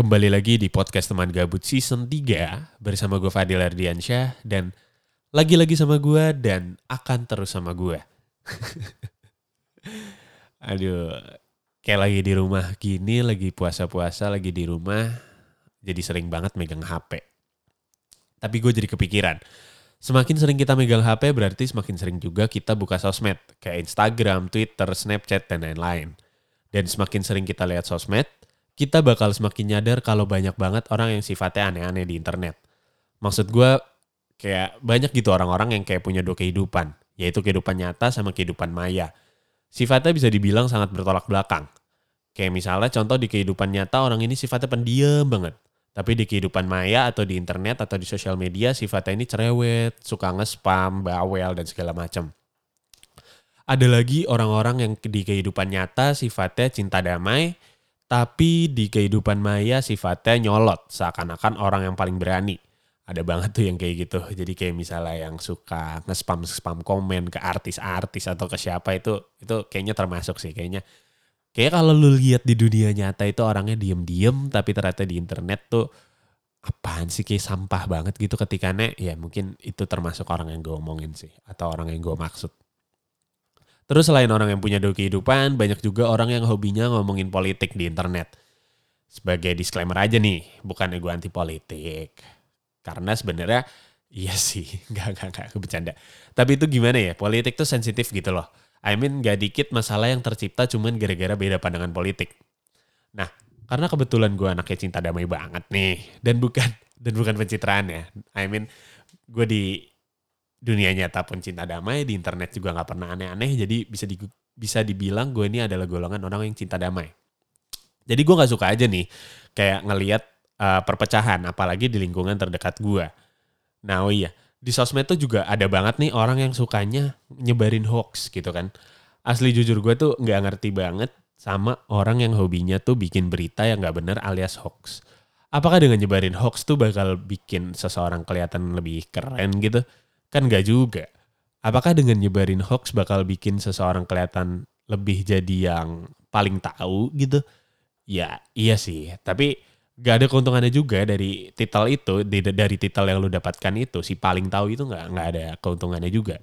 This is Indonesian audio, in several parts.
Kembali lagi di podcast teman gabut season 3 bersama gue Fadil Ardiansyah dan lagi-lagi sama gue dan akan terus sama gue. Aduh, kayak lagi di rumah gini, lagi puasa-puasa, lagi di rumah, jadi sering banget megang HP. Tapi gue jadi kepikiran, semakin sering kita megang HP berarti semakin sering juga kita buka sosmed, kayak Instagram, Twitter, Snapchat, dan lain-lain. Dan semakin sering kita lihat sosmed, kita bakal semakin nyadar kalau banyak banget orang yang sifatnya aneh-aneh di internet. Maksud gue kayak banyak gitu orang-orang yang kayak punya dua kehidupan, yaitu kehidupan nyata sama kehidupan maya. Sifatnya bisa dibilang sangat bertolak belakang. Kayak misalnya contoh di kehidupan nyata orang ini sifatnya pendiam banget. Tapi di kehidupan maya atau di internet atau di sosial media sifatnya ini cerewet, suka nge-spam, bawel, dan segala macam. Ada lagi orang-orang yang di kehidupan nyata sifatnya cinta damai, tapi di kehidupan maya sifatnya nyolot, seakan-akan orang yang paling berani. Ada banget tuh yang kayak gitu. Jadi kayak misalnya yang suka nge-spam-spam komen ke artis-artis atau ke siapa itu, itu kayaknya termasuk sih. Kayaknya kayak kalau lu lihat di dunia nyata itu orangnya diem-diem, tapi ternyata di internet tuh apaan sih kayak sampah banget gitu ketika nek ya mungkin itu termasuk orang yang gue omongin sih atau orang yang gue maksud Terus selain orang yang punya dua kehidupan, banyak juga orang yang hobinya ngomongin politik di internet. Sebagai disclaimer aja nih, bukan gue anti politik. Karena sebenarnya iya sih, gak, gak, gak, bercanda. Tapi itu gimana ya, politik tuh sensitif gitu loh. I mean gak dikit masalah yang tercipta cuman gara-gara beda pandangan politik. Nah, karena kebetulan gue anaknya cinta damai banget nih. Dan bukan dan bukan pencitraan ya. I mean, gue di dunia nyata pun cinta damai di internet juga nggak pernah aneh-aneh jadi bisa di, bisa dibilang gue ini adalah golongan orang yang cinta damai. Jadi gue nggak suka aja nih kayak ngelihat uh, perpecahan apalagi di lingkungan terdekat gue. Nah oh iya di sosmed tuh juga ada banget nih orang yang sukanya nyebarin hoax gitu kan. Asli jujur gue tuh nggak ngerti banget sama orang yang hobinya tuh bikin berita yang nggak bener alias hoax. Apakah dengan nyebarin hoax tuh bakal bikin seseorang kelihatan lebih keren gitu Kan gak juga. Apakah dengan nyebarin hoax bakal bikin seseorang kelihatan lebih jadi yang paling tahu gitu? Ya iya sih, tapi gak ada keuntungannya juga dari titel itu, dari titel yang lu dapatkan itu, si paling tahu itu gak, gak ada keuntungannya juga.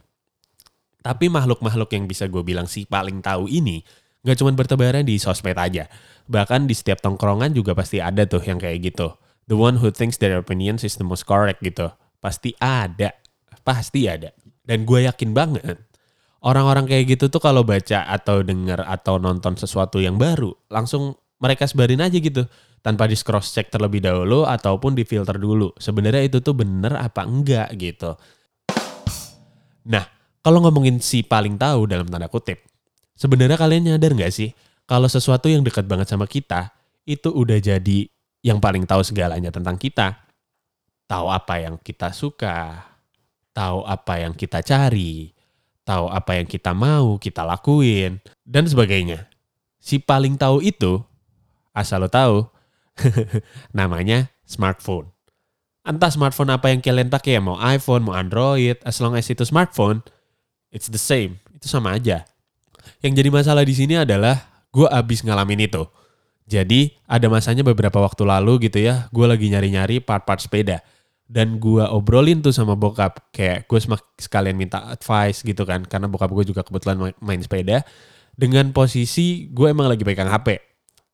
Tapi makhluk-makhluk yang bisa gue bilang si paling tahu ini, gak cuma bertebaran di sosmed aja. Bahkan di setiap tongkrongan juga pasti ada tuh yang kayak gitu. The one who thinks their opinions is the most correct gitu. Pasti ada. Pasti ada. Dan gue yakin banget orang-orang kayak gitu tuh kalau baca atau denger atau nonton sesuatu yang baru, langsung mereka sebarin aja gitu. Tanpa di cross check terlebih dahulu ataupun di filter dulu. Sebenarnya itu tuh bener apa enggak gitu. Nah, kalau ngomongin si paling tahu dalam tanda kutip, sebenarnya kalian nyadar nggak sih kalau sesuatu yang dekat banget sama kita itu udah jadi yang paling tahu segalanya tentang kita. Tahu apa yang kita suka, tahu apa yang kita cari, tahu apa yang kita mau kita lakuin, dan sebagainya. Si paling tahu itu, asal lo tahu, namanya smartphone. Entah smartphone apa yang kalian pakai ya, mau iPhone, mau Android, as long as itu smartphone, it's the same. Itu sama aja. Yang jadi masalah di sini adalah gue abis ngalamin itu. Jadi ada masanya beberapa waktu lalu gitu ya, gue lagi nyari-nyari part-part sepeda dan gue obrolin tuh sama bokap. Kayak gue sekalian minta advice gitu kan. Karena bokap gue juga kebetulan main sepeda. Dengan posisi gue emang lagi pegang HP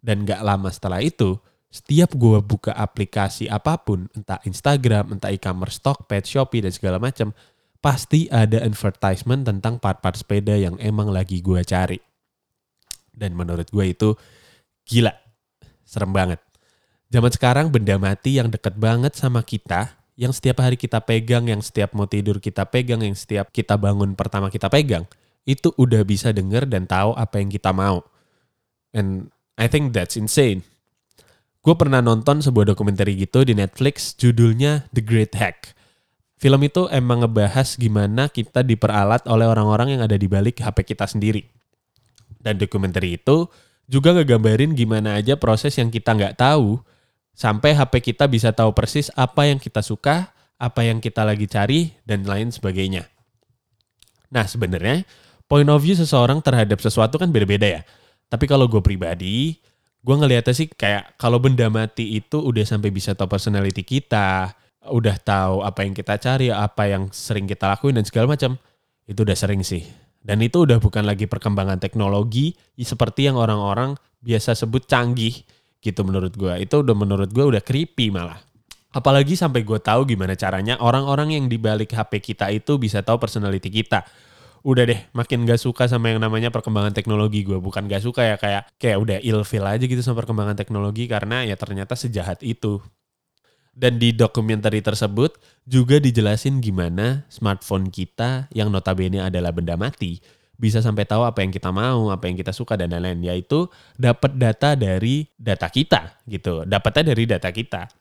dan gak lama setelah itu setiap gue buka aplikasi apa pun entah Instagram entah e-commerce Stockped Shopee dan segala macam pasti ada advertisement tentang part-part sepeda yang emang lagi gue cari. Dan menurut gue itu gila. Serem banget. Zaman sekarang benda mati yang deket banget sama kita yang setiap hari kita pegang, yang setiap mau tidur kita pegang, yang setiap kita bangun pertama kita pegang, itu udah bisa denger dan tahu apa yang kita mau. And I think that's insane. Gue pernah nonton sebuah dokumenter gitu di Netflix, judulnya The Great Hack. Film itu emang ngebahas gimana kita diperalat oleh orang-orang yang ada di balik HP kita sendiri. Dan dokumenter itu juga ngegambarin gimana aja proses yang kita nggak tahu sampai HP kita bisa tahu persis apa yang kita suka, apa yang kita lagi cari, dan lain sebagainya. Nah sebenarnya point of view seseorang terhadap sesuatu kan beda-beda ya. Tapi kalau gue pribadi, Gue ngeliatnya sih kayak kalau benda mati itu udah sampai bisa tahu personality kita, udah tahu apa yang kita cari, apa yang sering kita lakuin dan segala macam. Itu udah sering sih. Dan itu udah bukan lagi perkembangan teknologi seperti yang orang-orang biasa sebut canggih gitu menurut gue. Itu udah menurut gue udah creepy malah. Apalagi sampai gue tahu gimana caranya orang-orang yang di balik HP kita itu bisa tahu personality kita. Udah deh, makin gak suka sama yang namanya perkembangan teknologi gue. Bukan gak suka ya kayak kayak udah ilfil aja gitu sama perkembangan teknologi karena ya ternyata sejahat itu. Dan di dokumenter tersebut juga dijelasin gimana smartphone kita yang notabene adalah benda mati bisa sampai tahu apa yang kita mau, apa yang kita suka dan lain-lain. Yaitu dapat data dari data kita gitu. Dapatnya dari data kita.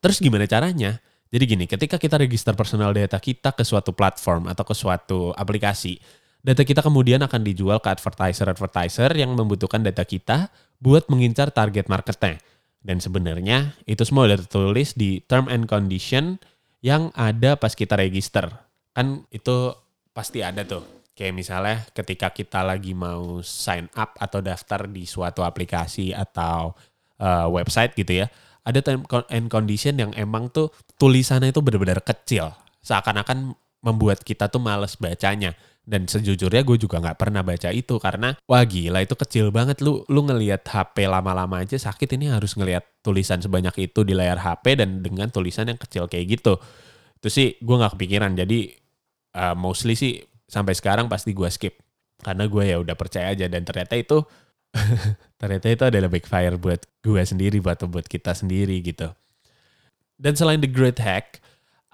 Terus gimana caranya? Jadi gini, ketika kita register personal data kita ke suatu platform atau ke suatu aplikasi, data kita kemudian akan dijual ke advertiser-advertiser yang membutuhkan data kita buat mengincar target marketnya. Dan sebenarnya itu semua udah tertulis di term and condition yang ada pas kita register. Kan itu pasti ada tuh. Kayak misalnya ketika kita lagi mau sign up atau daftar di suatu aplikasi atau uh, website gitu ya ada time and condition yang emang tuh tulisannya itu benar-benar kecil. Seakan-akan membuat kita tuh males bacanya. Dan sejujurnya gue juga nggak pernah baca itu karena wah gila itu kecil banget lu lu ngelihat HP lama-lama aja sakit ini harus ngelihat tulisan sebanyak itu di layar HP dan dengan tulisan yang kecil kayak gitu. Itu sih gue nggak kepikiran jadi uh, mostly sih sampai sekarang pasti gue skip karena gue ya udah percaya aja dan ternyata itu ternyata itu adalah backfire buat gue sendiri buat buat kita sendiri gitu. Dan selain The Great Hack,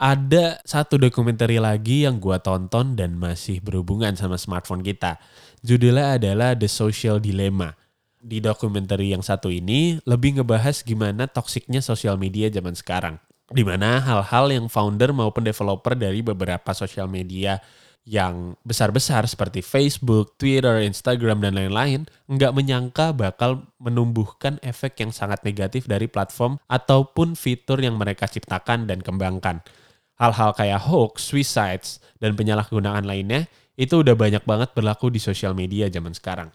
ada satu dokumenter lagi yang gue tonton dan masih berhubungan sama smartphone kita. Judulnya adalah The Social Dilemma. Di dokumenter yang satu ini lebih ngebahas gimana toksiknya sosial media zaman sekarang. Di mana hal-hal yang founder maupun developer dari beberapa sosial media yang besar-besar seperti Facebook, Twitter, Instagram, dan lain-lain nggak menyangka bakal menumbuhkan efek yang sangat negatif dari platform ataupun fitur yang mereka ciptakan dan kembangkan. Hal-hal kayak hoax, suicides, dan penyalahgunaan lainnya itu udah banyak banget berlaku di sosial media zaman sekarang.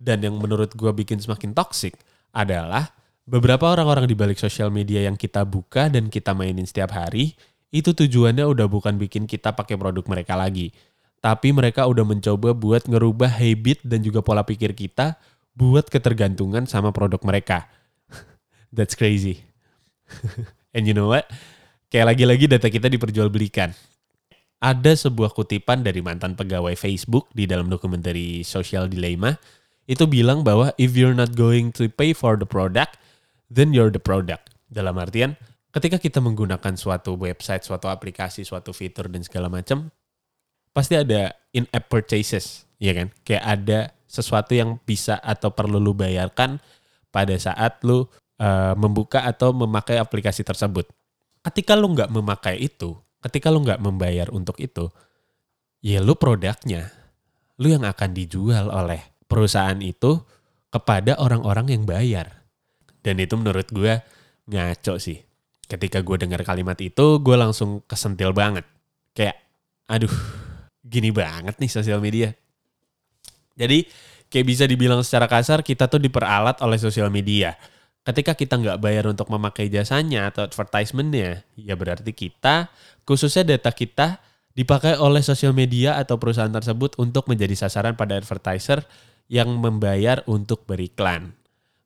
Dan yang menurut gue bikin semakin toxic adalah beberapa orang-orang di balik sosial media yang kita buka dan kita mainin setiap hari itu tujuannya udah bukan bikin kita pakai produk mereka lagi. Tapi mereka udah mencoba buat ngerubah habit dan juga pola pikir kita buat ketergantungan sama produk mereka. That's crazy. And you know what? Kayak lagi-lagi data kita diperjualbelikan. Ada sebuah kutipan dari mantan pegawai Facebook di dalam dokumenter Social Dilemma. Itu bilang bahwa if you're not going to pay for the product, then you're the product. Dalam artian, ketika kita menggunakan suatu website, suatu aplikasi, suatu fitur dan segala macam, pasti ada in-app purchases, ya kan? Kayak ada sesuatu yang bisa atau perlu lu bayarkan pada saat lu uh, membuka atau memakai aplikasi tersebut. Ketika lu nggak memakai itu, ketika lu nggak membayar untuk itu, ya lu produknya, lu yang akan dijual oleh perusahaan itu kepada orang-orang yang bayar. Dan itu menurut gue ngaco sih ketika gue dengar kalimat itu gue langsung kesentil banget. Kayak aduh gini banget nih sosial media. Jadi kayak bisa dibilang secara kasar kita tuh diperalat oleh sosial media. Ketika kita nggak bayar untuk memakai jasanya atau advertisementnya ya berarti kita khususnya data kita dipakai oleh sosial media atau perusahaan tersebut untuk menjadi sasaran pada advertiser yang membayar untuk beriklan.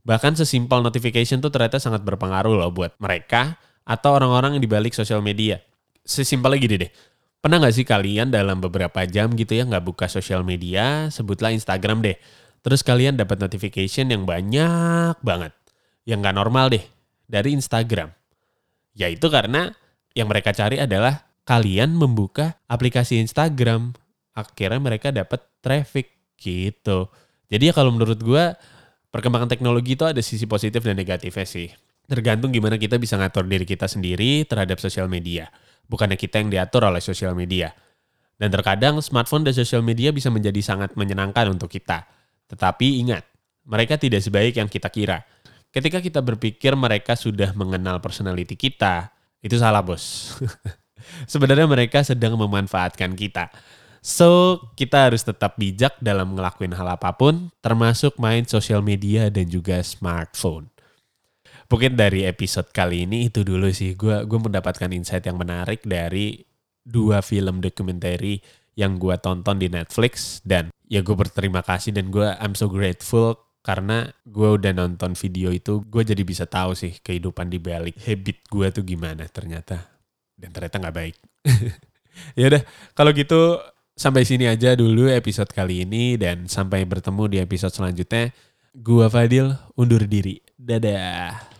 Bahkan sesimpel notification tuh ternyata sangat berpengaruh loh buat mereka atau orang-orang yang dibalik sosial media. Sesimpel lagi deh. Pernah gak sih kalian dalam beberapa jam gitu ya nggak buka sosial media, sebutlah Instagram deh. Terus kalian dapat notification yang banyak banget. Yang nggak normal deh dari Instagram. Ya itu karena yang mereka cari adalah kalian membuka aplikasi Instagram. Akhirnya mereka dapat traffic gitu. Jadi ya kalau menurut gue perkembangan teknologi itu ada sisi positif dan negatifnya sih tergantung gimana kita bisa ngatur diri kita sendiri terhadap sosial media. Bukannya kita yang diatur oleh sosial media. Dan terkadang smartphone dan sosial media bisa menjadi sangat menyenangkan untuk kita. Tetapi ingat, mereka tidak sebaik yang kita kira. Ketika kita berpikir mereka sudah mengenal personality kita, itu salah bos. Sebenarnya mereka sedang memanfaatkan kita. So, kita harus tetap bijak dalam ngelakuin hal apa pun, termasuk main sosial media dan juga smartphone. Mungkin dari episode kali ini itu dulu sih. Gue gue mendapatkan insight yang menarik dari dua film dokumenter yang gue tonton di Netflix. Dan ya gue berterima kasih dan gue I'm so grateful karena gue udah nonton video itu. Gue jadi bisa tahu sih kehidupan di balik habit gue tuh gimana ternyata. Dan ternyata nggak baik. Ya udah kalau gitu sampai sini aja dulu episode kali ini dan sampai bertemu di episode selanjutnya. Gua Fadil undur diri. Dadah